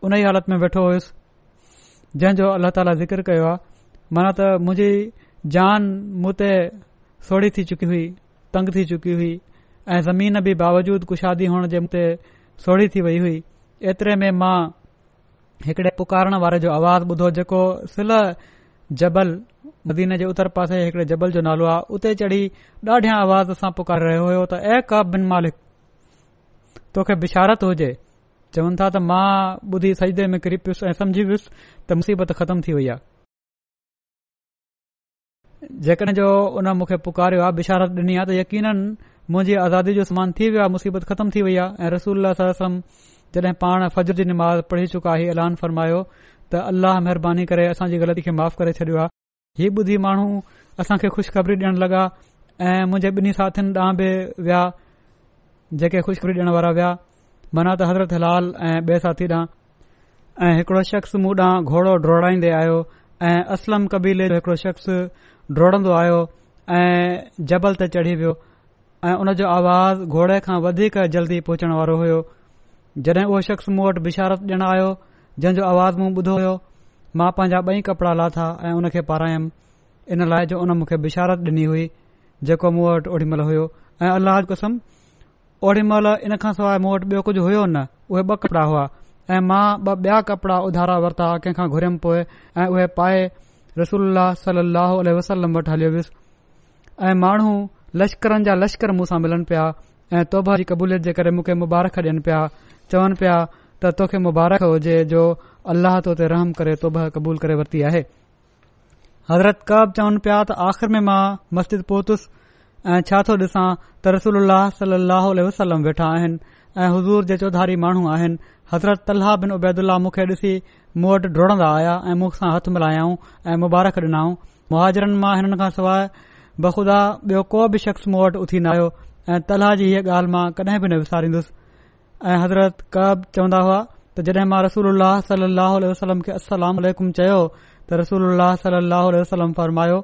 उन ई हालत में वेठो हुयुसि जंहिं जो अलाह ताला ज़िक्र कयो आहे माना त मुंहिंजी जान मूं ते सोढ़ी थी चुकी हुई तंग थी चुकी हुई ऐं ज़मीन बि बावजूद कुशादी हुअण जे मूं सोड़ी थी वई हुई एतिरे में मां हिकड़े पुकारण वारे जो आवाज़ ॿुधो जेको सिल जबल मदीने जे उतर पासे हिकड़े जबल जो नालो आहे उते चढ़ी ॾाढियां आवाज़ सां पुकारे रहियो हो त ऐ का बिन मालिक तोखे बिशारत हुजे चवनि था त मां ॿुधी सजदे में कृपयुसि ऐं समुझी वियुसि त मुसीबत ख़तम थी वेई आहे जेकॾहिं जो उन मूंखे पुकारियो आहे बिशारत ॾिनी आहे त यकीन मुंहिंजी आज़ादी जो समान थी वियो आहे मुसीबत ख़तम थी वई आहे ऐं रसूल सलम जॾहिं पाण फजर जी निमाज़ पढ़ी चुका आहे ऐलान फरमायो त अल्लाह महिरबानी करे असांजी ग़लती खे माफ़ करे छॾियो आहे हीउ ॿुधी माण्हू असांखे ख़ुशख़बरी ॾियण लॻा ऐं मुंहिंजे ॿिन्ही साथियुनि ॾांहुं बि विया जेके ख़ुशख़बरी ॾियण वारा विया मना त हज़रत हिलाल ऐं ॿिए साथी ॾांहुं ऐं हिकड़ो शख़्स मूं ॾांहुं घोड़ो डोड़ाईंदे आयो ऐं असलम कबीले जो हिकड़ो शख्स ढोड़ो आयो ऐं जबल ते चढ़ी वियो ऐ उन जो आवाज़ घोड़े खां वधीक जल्दी पहुचण वारो हुयो जॾहिं उहो शख़्स मूं वटि बिशारत ॾिणु आयो जंहिं जो आवाज़ मूं ॿुधो होयो मां पंहिंजा ॿई कपड़ा लाथा ऐ हुन खे पारायमि इन लाइ जो हुन मूंखे बिशारत डि॒नी हुई जेको मूं वटि ओॾी महिल हुयो ऐं अलाह जो क़सम ओॾीमहिल इन खां सवाइ मूं वटि ॿियो कुझु हुयो न उहे ॿ कपड़ा हुआ ऐं मां ॿ बया कपड़ा उधारा वरिता कंहिं खां घुरियमि पोइ ऐं उहे पाए रसूल सल अह वसलम वटि हलियो वयुसि ऐं माण्हू लश्करनि जा लश्कर मूंसां मिलनि पिया ऐं तोबर जी क़बूलियत जे करे मूंखे मुबारक डि॒न पिया चवनि पिया त तोखे मुबारक हुजे जो अल्लाह तो ते रहम करे तोबहर क़बूल करे वरती आहे हज़रत कब चवन पिया त आख़िर में मां मस्जिद पहुतुसि ऐं छा थो डि॒सां त रसूल सल अल वसलम वेठा आइन ऐं हज़ूर जे चौधारी माण्हू आहिनि हज़रत बिन उबैदुल्ला मुखे ॾिसी मूं वटि डुड़न्दन्दा आया ऐं मूंख सां हथ मिलायाऊं ऐं मुबारक ॾिनाऊं मुआाजरनि मां हिननि खां सवाइ बख़ुदा ॿियो को बि शख़्स मूं वटि उथी न आयो ऐं तलह जी हीअ ॻाल्हि मां कडहिं बि न विसारींदुसि ऐं हज़रत कब चवंदा हुआ त जड॒ मां रसूल सलाह खे असलामु चयो त रसूल उल्लह सल अलसलम फ़रमायो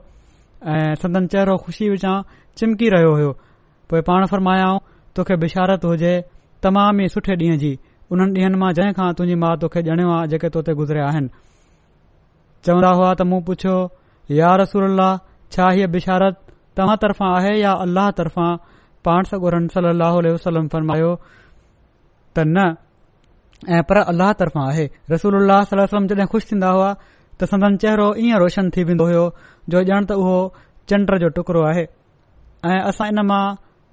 ऐं संदन चहिरो खुशी विचां चिमकी रहियो हो पोए पाण फ़रमायाऊं तोखे बिशारत हुजे तमाम ई सुठे ॾींहुं जी उन्हनि ॾींहनि मां जंहिंखां तुंहिंजी माउ तोखे ॼणियो आ जेके तोते गुज़रिया आ चवंदा हुआ त मूं पुछियो या रसूल छा हीअ बिशारत तव्हां तर्फ़ा आहे या अल्लाह तरफ़ां पाण सगुरनि सल वसलम फरमायो त न ऐं पर अल्लाह तरफ़ा आहे रसूल सल वसलम जड॒ खुश थीन्न्दा हुआ त संदन चहिरो ईअं रोशन थी वेंदो हो जो ॼण त उहो चंड जो टुकड़ो आहे ऐं असां इन मां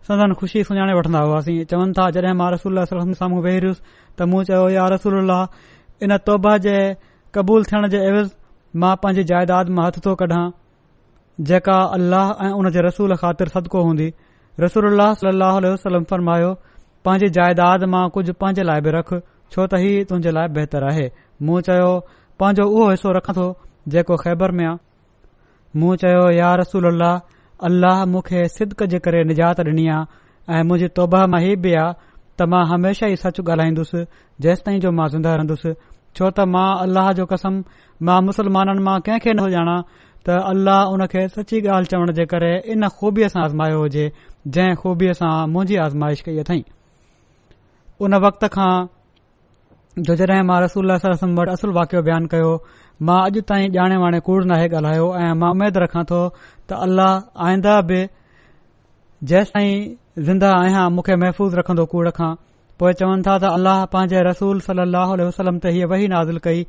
सदन खुशी सुञाणे वठंदा हुआसीं चवनि था जॾहिं मां रसूल साम्हूं वेही वेहरि त मूं चयो यार रसूल इन तौबा जे क़बूल थियण जे अवज़ मां पंहिंजी जायदाद मां हथ थो कढां जेका अल्लाह ऐं उन जे रसूल ख़ातिर सदको हूंदी रसूल सलाह वसलम फरमायो पंहिंजी जायदाद मां कुझु पंहिंजे लाइ बि रख छो त हीउ तुंहिंजे लाइ बहितर आहे मूं चयो पंहिंजो उहो हिसो रखंदो जेको ख़ैबर में आहे मूं चयो यार रसूल अलाह अल्लाह मूंखे सिदक जे करे निजात डि॒नी आहे ऐं मु तौबा मां ही बि आहे त मां हमेशा ई सच ॻाल्हाईंदुसि जेसि ताईं जो मां ज़िंदा रहंदुसि छो त मां अल्लाह जो कसम मां मुस्लमाननि मां कंहिंखे न ॼाणा त अल्लाह उन खे सची ॻाल्हि चवण जे करे इन ख़ूबीअ सां आज़मायो हुजे जंहिं ख़ूबीअ सां मुंझी आज़माइश कई अथई उन वक़्त खां जो जडे मां रसूल वटि असल वाकियो बयानु कयो मां अॼु ताईं ॼाणे वाणे कूड़ नाहे ॻाल्हायो ऐं मां उमेद रखां थो त अलाह आईंदा बि जेसि ताईं ज़िंदा आहियां मूंखे महफ़ूज़ रखंदो कूड़ खां पोइ चवनि था त अल्लाह पंहिंजे रसूल सलाहु अल वसलम ते हीअ वही नाज़िल कई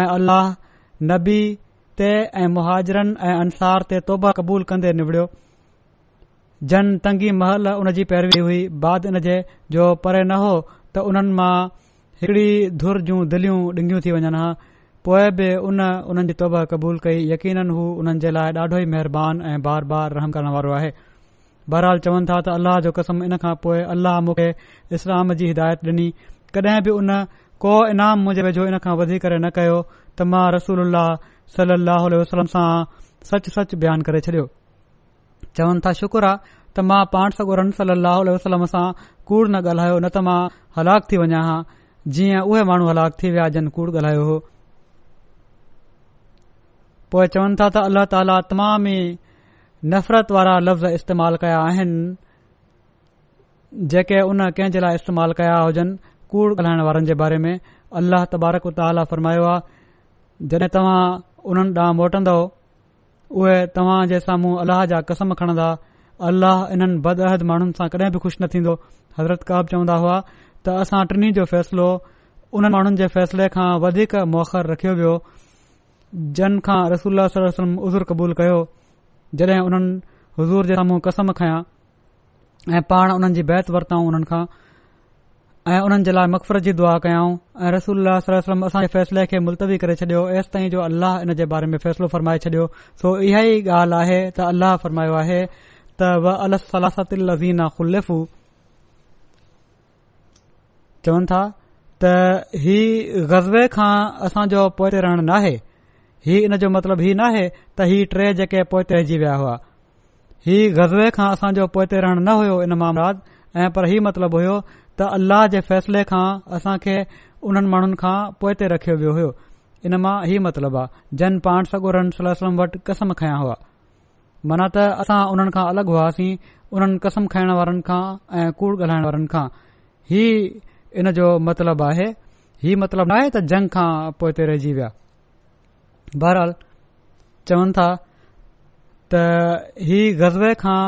ऐं अल्लाह नबी ते ऐं मुहाजरनि ऐं अंसार ते तौबा क़बूल कंदे निबड़ियो जन तंगी महल उन जी पैरवी हुई बाद इन जे जो परे न हो त उन्हनि मां हिकड़ी धुर जूं दिलियूं डिंगियूं थी वञनि हा पोए बि उन उन्हनि जी तोबे क़बूल कई यकीन हूं उन्हनि जे लाइ ॾाढो महिबान ऐं बार बार रहम करण वारो आहे बहराल चवन था त अल्लाह जो कसम इन खां पोए अलह मूंखे इस्लाम जी हिदायत डि॒नी कडहिं बि उन को इनाम मुझ वेझो इन खां वधीक न कयो त मां रसूल सलाह वसलम सां सच सच बयानु करे छडि॒यो चवन था शुक्र आहे त मां पाण सगोरन सल वसलम सां कूड़ न ॻाल्हायो न त मां हलाक थी वञा हा जीअं उहे माण्हू हलाक थी विया जिन कूड़ ॻाल्हायो हो पोइ चवनि था त अल्लाह ताला तमाम ई नफ़रत वारा लफ़्ज़ इस्तेमालु कया आहिनि जेके उन कंहिं जे लाइ इस्तेमालु कया हुजनि कूड़ ॻाल्हाइण वारनि जे बारे में अल्लाह तबारक ताला फ़रमायो आहे जॾहिं तव्हां उन्हनि ॾांहुं मोटन्दो उहे तव्हां जे साम्हूं अलाह जा कसम खणंदा अलाह इन्हनि बद अहद माण्हुनि सां कॾहिं बि ख़ुशि न थींदो हज़रत काब चवंदा हुआ त असां टिनी जो फ़ैसिलो उन्हनि माण्हुनि जे फैसिले खां वधीक मौखर रखियो वियो जन खां रसूल सलम्म ूर कबूल कयो जॾहिं उन्हनि हज़ूर जे साम्हूं कसम खया ऐं पाण उन्हनि जी बैत वरताऊं उन्हनि खां ऐ हुननि जे लाइ मक़फ़रत जी दुआ कयाऊं ऐं रसूल वसलम असां जे फ़ैसिले खे मुल्तवी करे छॾियो एस ताईं जो अल्लाह इन जे बारे में फ़ैसिलो फरमाए छडि॒यो सो इहा ई ॻाल्हि आहे त अल्हह फरमायो आहे त सलासतीना चवनि था त ही गज़वे खां असांजो पोये रहणु नाहे हीउ इन जो मतिलब ही नाहे त हीउ टे जेके पोइते रहिजी विया हुआ हीअ गज़बे खां असांजो पोइते रहण न हुयो इन मामराज़ ऐं पर ही मतिलबु हुयो त अल्लाह जे फैसले खां असां खे उन्हनि माण्हुनि खां पोइ ते रखियो वियो इन मां ही मतिलबु आहे जन पाण सगोरन सला वटि कसम खया हुआ माना त असां उन्हनि खां अलगि॒ हुआसीं उन्हनि कसम खाइण वारनि खां कूड़ ॻाल्हाइण वारनि खां ही इन जो मतिलबु आहे ही मतिलबु नाहे त जंग खां पोइ ते बहराल चवनि था त ही गज़वे खां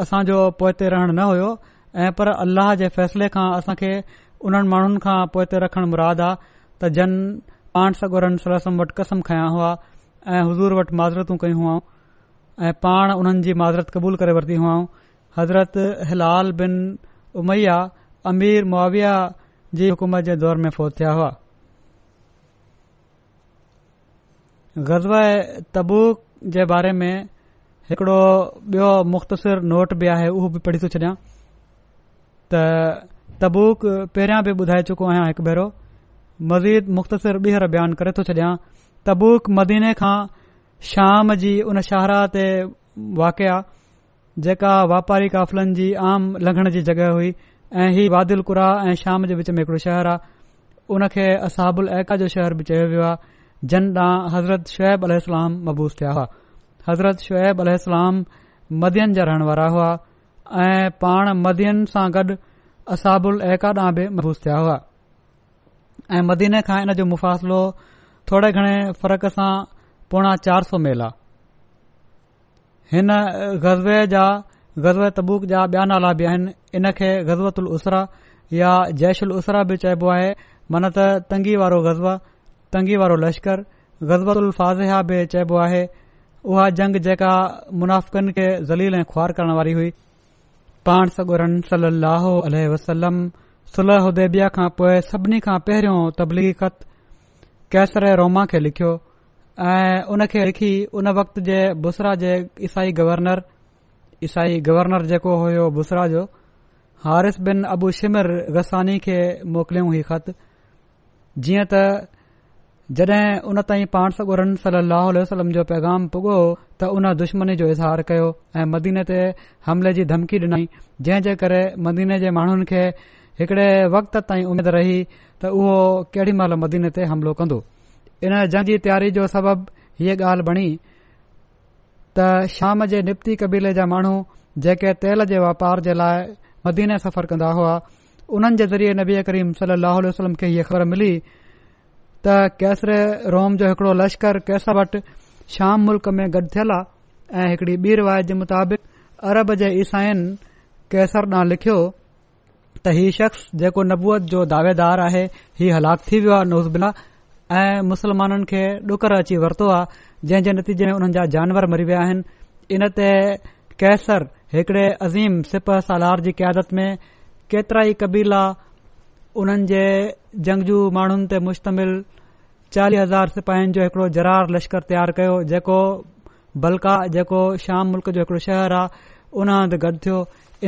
असांजो पोइते रहण न हुयो ऐं पर अलाह जे फैसले खां असां उन्हनि माण्हुनि खां पोइते रखण मुराद आहे त जन पाण सगुरनि सलसम वटि कसम खया हुआ ऐं हज़ूर वटि माज़रतूं कयूं हुआऊं ऐं पाण उन्हनि जी माज़रत कबूल करे वरिती हुआऊं हज़रत हिलाल बिन उमैया अमीर मावविया जी हुकूमत जे दौर में फोज़ थिया हुआ गज़व तबूक तबुक जे बारे में हिकड़ो बि॒यो मुख़्तसिर नोट बि आहे उहो बि पढ़ी थो छडि॒या त तबूक पहिरियों बि ॿुधाए चुको आहियां हिकु भेरो मज़ीद मुख़्तसिर ॿीहर बयानु करे थो छॾियां तबूक मदीने खां शाम जी उन शाहराह ते वाक़ि आहे जेका वापारी क़ाफ़िलनि जी आम लंघण जी जॻहि हुई ऐं ही वादिलकुरा ऐं शाम जे विच में हिकड़ो शहर आहे उन खे असुल एका जो शहर बि चयो वियो आहे जन ॾांहुं हज़रत शुएब अलाम मबूस थिया हुआ हज़रत शुएब अलाम मदियन जा रहण वारा हुआ ऐं पाण मदियन सां गॾु असाबुल उल एका ॾांहुं बि महबूज़ थिया हुआ ऐं मदीने खां इन जो मुफ़ासिलो थोड़े घणे फ़र्क़ सां पोणा चार सौ मेल आहे हिन गज़वे जा गज़व तबूक जा ॿिया नाला बि आहिनि इन खे गज़वत उसरा या जैश उल उसरा बि चइबो आहे मन त तंगी वारो ग़ज़बा तंगी वारो लश्कर ग़ज़त उल फाज़िहा बि चइबो आहे उहा जंग जेका मुनाफ़िकनि खे ज़लील ऐं ख्वार करण वारी हुई पाण अल वसलम सुलह उदेबिया खां पोइ सभिनी खां पहिरियों तबलीगी ख़त कैसर रोमा खे लिखियो ऐं उन खे लिखी उन वक़्त जे बुसरा जे ईसाई गवर्नर ईसाई गवर्नर जेको हुयो बुसरा जो हारिस बिन अबू शिमिर गसानी खे मोकिलियऊं हीउ ख़त जीअं त जॾहिं उन ताईं पाण सगुरन सल अल वसलम जो पैगाम पुॻो त उन दुश्मनी जो इज़हार कयो ऐं मदीने ते हमले जी धमकी डि॒नई जंहिं जे करे मदीने जे माण्हुनि खे हिकड़े वक़्त ताईं उमेदु रही त उहो केॾी महिल मदीने ते हमिलो कंदो इन जंजी तयारी जो सबबु हीअ ॻाल्हि बणी त शाम जे निबती कबीले जा माण्हू जेके तेल जे वापार जे लाइ मदीने सफ़र कंदा हुआ उन्हनि जे नबी करीम सल वसलम खे इहे ख़बर मिली त कैसर रोम जो हिकड़ो लश्कर कैसर वटि शाम मुल्क में गॾु थियल आहे ऐं हिकड़ी ॿी रिवायत जे मुताबिक़ अरब जे ईसाईन कैसर ॾांहुं लिखियो त ही शख़्स जेको नबूअत जो दावेदार आहे ही हलाक थी वियो आहे नौज़्बिना ऐं मुस्लमाननि खे ॾुकरु अची वरितो आहे जंहिं जे नतीजे में हुननि जा जानवर मरी विया आहिनि इन ते कैसर हिकड़े अज़ीम सिप सालार जी कयादत में केतिरा ई कबीला उन्हनि जे जंगजू माण्हुनि ते मुश्तमिल चालीह हज़ार सिपाहियुनि जो हिकड़ो जरार लश्कर तयारु कयो जेको बलका जेको शाम मुल्क़ जो हिकड़ो शहर आहे उन हंधि गॾु थियो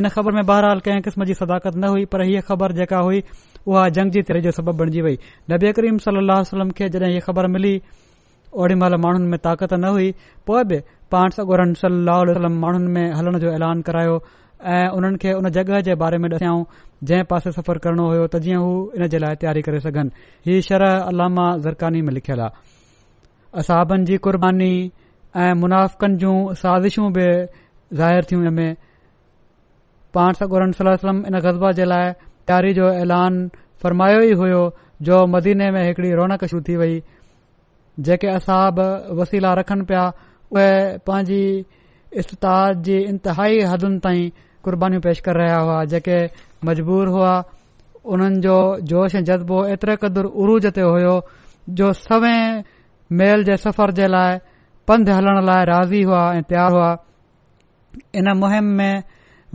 इन ख़बर में बहरहाल कंहिं किस्म जी सदाकत न हुई पर हीअ ख़बर जेका हुई उहा जंग जी तरह जो सबबु बणिजी वई नबी करीम सलाहु वसलम खे जॾहिं हीअ ख़बर मिली ओडी महिल माण्हुनि में ताक़त न हुई पोइ बि पाण सगोरनि सलाहु वसलम माण्हुनि में हलण जो ऐलान करायो ऐं उन्हनि खे उन जॻहि जे बारे में ॾिसऊं जंहिं पासे सफ़र करणो हो त जीअं हू इन जे लाइ तयारी करे सघनि हीअ शरह अलामा ज़रकानी में लिखियलु आहे असहाबनि जी क़ुर्बानी ऐं मुनाफ़कनि जूं साज़िशूं बि ज़ाहिर थियूं इन में पाण सलम इन गज़बा जे लाइ तयारी जो ऐलान फरमायो ई हुयो जो मदीने में हिकड़ी रौनक शुरू थी वई जेके असहाब वसीला रखनि पिया उहे पंहिंजी इस्ताह जी इंतिहाई हदनि ताईं क़ुर्बानीबानियूं पेश करे रहिया हुआ जेके मजबूर हुआ उन्हनि जो जोश ऐं जज़्बो एतिरे क़दुरु उरूज ते हुयो जो सवें मेल जे सफ़र जे लाइ पंध हलण लाइ राज़ी हुआ ऐं प्यार हुआ इन मुहिम में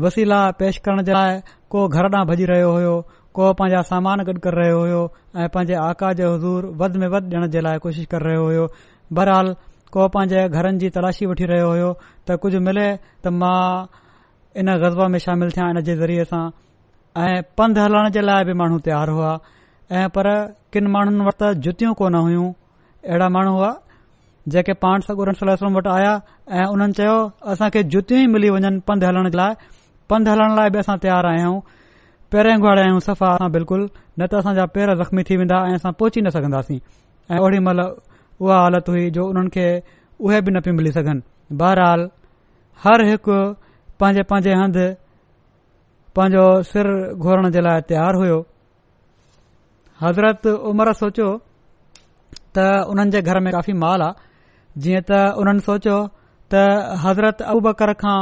वसीला पेश करण जे लाइ को घर ॾांहुं भॼी रहियो हुयो को पंहिंजा सामान गॾु करे रहियो हुयो ऐे आकार जे हज़ूर वध में वध ॾियण जे लाइ कोशिश करे रहियो हुयो बहराल को पांजे घरनि जी तलाशी वठी रहियो होयो त कुझु मिले त मां इन गज़बा में शामिल थिया इन जे ज़रिये सां ऐं पंधु हलण जे लाइ बि माण्हू तयारु हुआ ऐं पर किन माण्हुनि वटि त जुतियूं कोन हुयूं अहिड़ा माण्हू हुआ जेके पाण सां वटि आया ऐं हुननि चयो असांखे जुतियूं ई मिली वञनि पंध हलण जे लाइ पंध हलण लाइ बि असां तयारु आया आहियूं पहिरें घुआड़िया आहियूं सफ़ा असां बिल्कुलु न त असांजा पेर जख़्मी थी वेंदा ऐ असां पहुची न सघंदासीं ऐं ओड़ी मइल उहा हालत हुई जो उन्हनि खे उहे बि न पियूं मिली सघनि बहरहाल हर हिकु पंहिंजे पांजे हं पांजो सिर घोरण जे लाइ तयारु हुयो हज़रत उमिर सोचियो त उन्हनि जे घर में काफ़ी माल आहे जीअं त उन्हनि सोचियो त हज़रत अऊबकर खां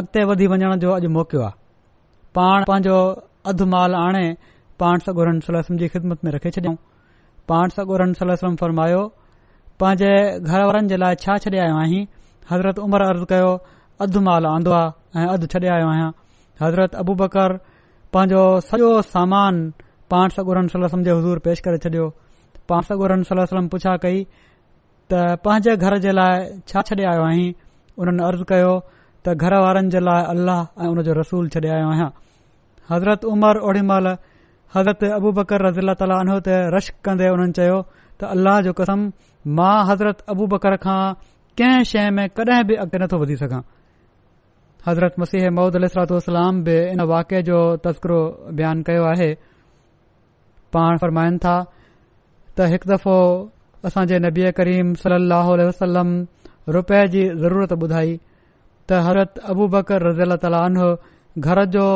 अॻिते वधी वञण जो अॼु मौकियो आहे पाण पांजो अधु माल आणे पाण सगोरन सलम जी ख़िदमत में रखे छडि॒यो पाण सगोरन सलम फरमायो पंहिंजे घर वारनि जे लाइ छा आयो आहीं हज़रत उमिरि अर्ज़ु कयो अधु माल आंदो आ ऐं अधु छॾे आयो आहियां हज़रत अबू बकर पांजो सॼो सामान पानसुर सलम जे हज़ूर पेश करे छडि॒यो पाण सगुरन सलम पुछा कई त पंहिंजे घर जे लाइ छा छॾे आयो आहीं हुननि अर्ज़ कयो त घर वारनि जे लाइ अलाह ऐं हुन जो रसूल छॾे आयो आहियां हज़रत उमर ओड़ी माल हज़रत अबू बकर रज़ील ताला अनो त रश कंदे हुननि चयो त अल्लाह जो कसम मां हज़रत अबू बकर खां कंहिं शइ में कडहिं बि अॻिते नथो वधी सघां हज़रत मसीह महुूद अल सर्तात बि इन वाके जो तस्करो बयानु कयो आहे पाण फरमाइन था त हिकु दफ़ो असांजे नबीए करीम सलाह रुपए जी ज़रूरत ॿुधाई त हरत अबु बकर रज़ील ताल उन्हो घर जो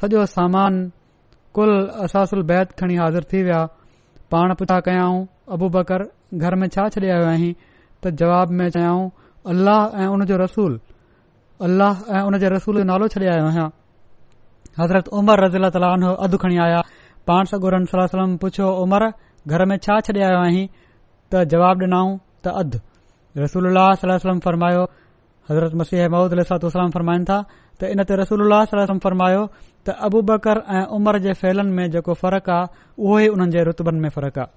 सॼो सामान कुल असासल बैत खणी हाज़िर थी विया पाण पुठा कयाऊं अबू बकर घर में छा छॾे आयो आहीं त जवाब में चयाऊं अल्लाह ऐं उन जो रसूल अलह ऐं हुन जे रसूल जो नालो छॾे आयो आहियां हज़रत उमर रज़ील तालो अधु खणी आया पाण सगोर सलम पुछो उमर घर में छा छॾे आयो आहीं त जवाब डिनऊंऊं तरमायो हज़रत मसीह महमूद अलरमाइन था त इन ते रसूल अल्ल सलम फरमायो त अबू बकर ऐं उमर जे फैलन में जेको फ़र्क़ आहे उहो ई हुननि जे रुतबनि में फ़र्क़ आहे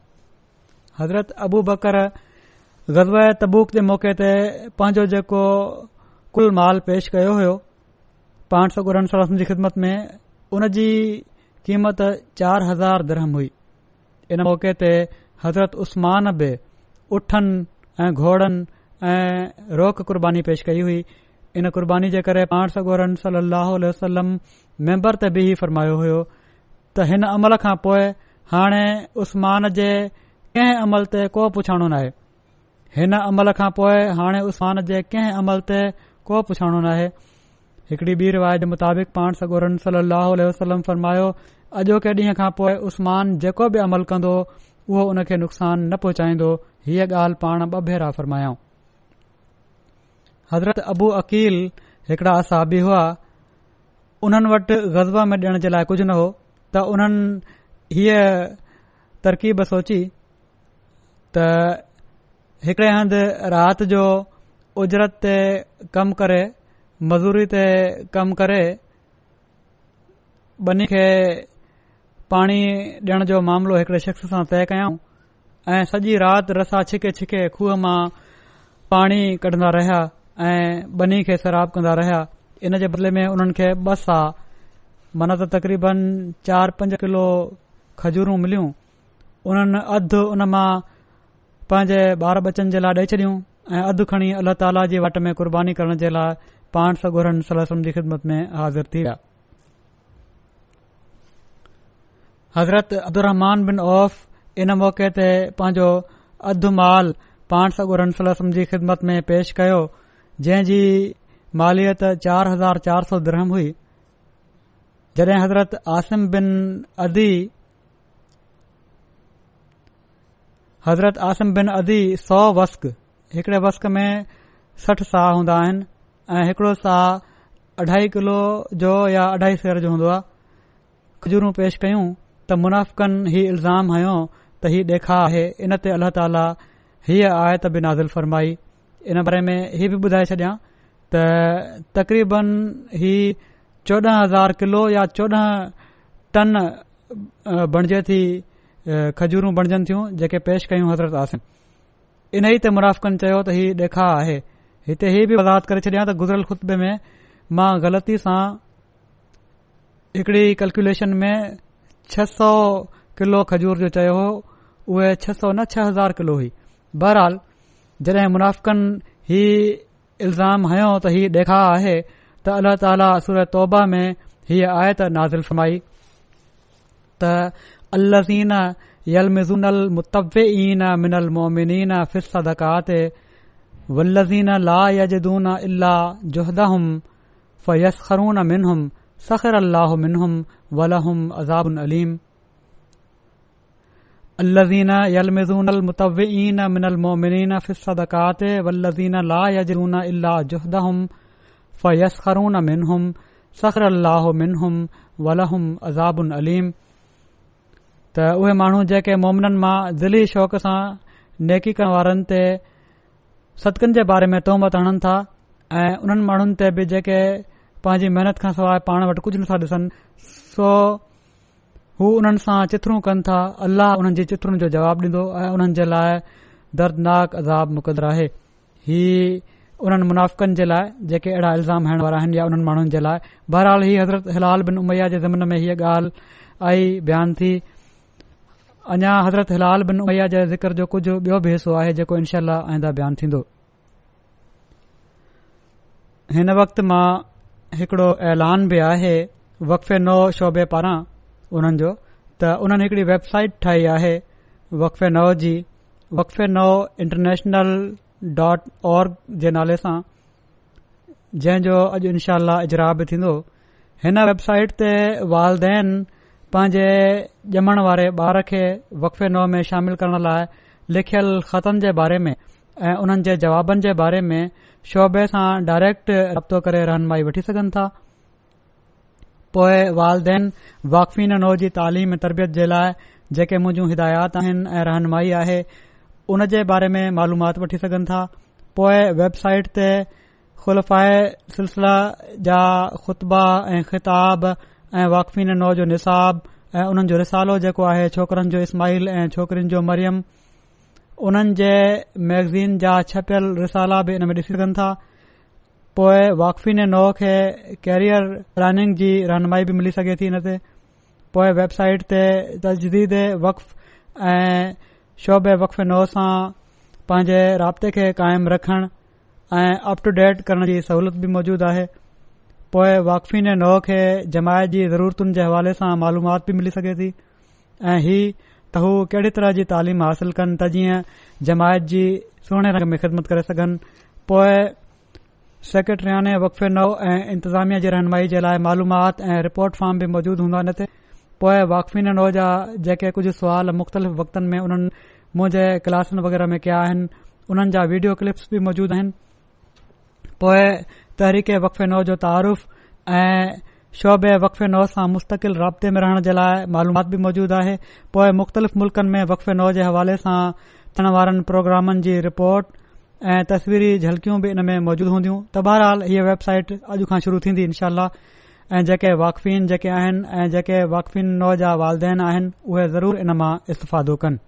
हज़रत अबू बकर गज़ब तबूक जे मौक़े ते पंहिंजो जेको कुल माल पेश कयो होयो पान सौ गुरन सल जी ख़िदमत में उन जी क़ीमत चारि हज़ार दरहम हुई इन मौक़े ते हज़रत उस्मान बि उठनि ऐं घोड़नि ऐं रोक कुर्बानी पेश कई हुई इन क़ुर्बानी जे करे पाण सौ गोरन सली लाहम मैंबर ते बि ई फरमायो हो त हिन अमल खां पोइ हाणे उस्मान जे कंहिं अमल ते को पुछाड़ो नाहे हिन अमल खां पोइ हाणे उस्मान जे कंहिं अमल ते को पुछाणो न आहे हिकड़ी ॿी रिवायत मुताबिक़ पाण सगोरन सली अलसलम फरमायो अॼोके ॾींहं खां पोइ उस्मान जेको बि अमल कंदो हो उहो हुन खे नुक़सान न पहुचाईंदो हीअ ॻाल्हि पाण ब भेरा फ़रमायो हज़रत अबू अकील हिकड़ा असाबी हुआ उन्हनि वटि गज़ब में ॾियण जे लाइ कुझ न हो त उन्हनि हीअ तरकीब सोची त हिकड़े हंद रात जो उजरत ते कमु करे मज़ूरी ते कमु करे बनी खे पाणी ॾियण जो मामिलो हिकड़े शख़्स सां तय कयाऊं ऐं सॼी राति रसा छिके छिके खूह मां पाणी कढंदा रहिया ऐं बनी खे शराब कंदा रहिया इन जे बदिले में उन्हनि खे ॿ सा मन त तक़रीबन चार पंज किलो खजूरूं मिलियूं उन्हनि अधु उन मां पंहिंजे ॿार बचनि जे लाइ ॾेई छॾियूं ऐं अधु खणी अल्ला ताला जी वट में क़ुर्बानी करण जे लाइ पाण सहगुर जी ख़िदमत में हाज़िर थी विया हज़रत अब्दुमान बिन औफ़ इन मौक़े ते पंहिंजो अधु माल पाण सगुरत में पेश कयो जंहिं जी मालियत चार हज़ार चार सौ द्रहम हुईरत आसिम हज़रत आसिम बिन अदी सौ वस्क हिकड़े वसक में सठ سا हूंदा आहिनि ऐं हिकड़ो सा अढाई किलो जो या अढाई सेर जो हूंदो आहे खजूरूं पेश कयूं त मुनाफ़क़नि ही इल्ज़ाम हयो त हीउ ॾेखार आहे इन ते अलाह ताली हीअ आयत बि नाज़ुल फरमाई इन बारे में हीउ बि ॿुधाए छॾियां त तक़रीबन ही चोॾह हज़ार किलो या चोॾहं टन बणजे थी खजूरूं बणजनि थियूं जेके पेश कयूं इन ई ते मुनाफ़क़न चयो त हीअ ॾेखार आहे हिते हीअ बि वज़ाद करे छॾिया त गुज़िरियल खुतबे में मां ग़लती सां हिकड़ी कैलकुलेशन में छह सौ किलो खजूर जो चयो हो उहे छह सौ न छह हज़ार किलो हुई बहरहाल जॾहिं मुनाफ़कनि ही इल्ज़ाम हयो त हीउ ॾेखारु आहे त अल्ला ताला असुर तौबा में हीअ आयत नाज़िल नाज़िलमाई त अलहज़ीन يلمزون المتبعين من المؤمنين في الصدقات والذين لا يجدون الا جهدهم فيسخرون منهم سخر الله منهم ولهم عذاب أليم الذين يلمزون المتبعين من المؤمنين في الصدقات والذين لا يجدون إلا جهدهم فيسخرون منهم سخر الله منهم ولهم عذاب أليم त उहे माण्हू जेके मोमिननि मां दिली शौक़ सां नेकी करण वारनि ते सदिकनि जे बारे में तोहमत आणन था ऐं उन्हनि माण्हुनि ते बि जेके पंहिंजी मेहनत खां सवाइ पाण वटि कुझ नथा ॾिसनि सो हू उन्हनि सां चित्रूं कनि था अल्लाह हुननि जी चित्रनि जो जवाबु ॾींदो ऐं उन्हनि जे लाइ दर्दनाक अज़ाब मुक़दर आहे हीअ उन्हनि मुनाफ़िकनि जे लाइ जेके अहिड़ा इल्ज़ाम हणण वारा आहिनि या उन्हनि माण्हुनि जे लाइ बहरहाल ही हज़रत हिलाल बिन उमैया जे ज़मन में हीअ ॻाल्हि आई बयान थी અન્યા હદરત હલાલ بن ઉમયે જિકર જો કુછ ભયસો આહે જે કો ઇન્શા અલ્લા આયંદા બિયાન થિંદો હેન વક્ત માં હકડો एलान ભે આહે વકફ નૌ શૌબે પારા ઉનન જો ત ઉનન હકડી વેબસાઈટ ઠાઈ આહે વકફ નૌ જી વકફ નૌ ઇન્ટરનેશનલ ડોટ ઓર્ગ જે નાલે સા જે જો અજ ઇન્શા અલ્લા ઇજરાબ થિંદો હેન વેબસાઈટ તે વાલદૈન पंहिंजे ॼमण वारे ॿार खे वक़फ़े नौ में शामिल करण लाइ लिखियल ख़तनि जे बारे में ऐ उन्हनि जे जवाबनि जे बारे में शोबे सां डायरेक्ट राब्तो करे रहनुमाई वठी सघनि था पोए वालदेन वाक़फ़ीन नौ जी तालिम तरबियत जे लाइ जेके मुंजूं हिदायत आहिनि ऐं रहनुमाई आहे उन जे बारे में मालूमात वठी सघनि था पोए वेबसाइट ते ख़ुलफ़ाए सिलसिला जा ख़ुतबा ऐं ख़िताब ऐं वाक़फ़ीने नओ जो निसाब ऐं उन्हनि जो रिसालो जेको आहे छोकरनि जो इस्माहील ऐं छोकरिन जो मरियम उन्हनि जे मैगज़ीन जा छपियल रिसाला बि इन में ॾिसी सघनि था पोए वाक़फ़ीने नौ खे कैरियर प्लानिंग जी रहनुमाई बि मिली सघे थी हिन ते पोएं वेबसाइट ते तजदीद वक़्फ़ ऐं शोभे वक़फ़ नौ सां पंहिंजे राब्ते खे काइम रखण ऐं अप टू डेट करण जी सहूलियत बि मौजूद आहे पोए वाक़फ़ीने नओ खे जमायत जी ज़रूरतुनि जे हवाले सां मालूमात बि मिली सघे थी ऐं ही त हू कहिड़ी तरह जी तालीम हासिल कनि त जीअं जमायत जी सुहिणे रंग में ख़िदमत करे सघनि पोए सेक्रेटरयाने वाक़फ़े नओ ऐं इंतिज़ामिया जे रहनुमाई जे लाइ मालूमात ऐं रिपोर्ट फार्म बि मौजूद हूंदा आहिनि पोए वाक़फ़ीने नओ जा जेके कुझ सवाल मुख़्तलिफ़ वक़्तनि में उन्हनि मुंहिंजे क्लासनि वग़ैरह में कया आहिनि उन्हनि जा वीडियो क्लिप्स बि मौजूद आहिनि पो तहरीक़ वक़फ़े नओ जो तारूफ़ ऐं शौबे वक़फ़े नौ सां رابطے राब्ते में रहण जे लाइ मालूमात बि मौजूदु आहे पोए मुख़्तलिफ़ मुल्क़नि में वक़फ़े नौ जे हवाले सां थियण वारनि प्रोग्रामनि जी रिपोर्ट ऐं तस्वीरी झलकियूं बि इन में मौजूदु हूंदियूं त बहरहाल हीअ वेबसाइट अॼु खां शुरू थींदी इनशा ऐं जेके वाक़फ़ीन जेके आहिनि ऐं जेके वाक़फ़ी नओ जा वालदेन आहिनि उहे ज़रूर इन मां इस्तफ़ादो कनि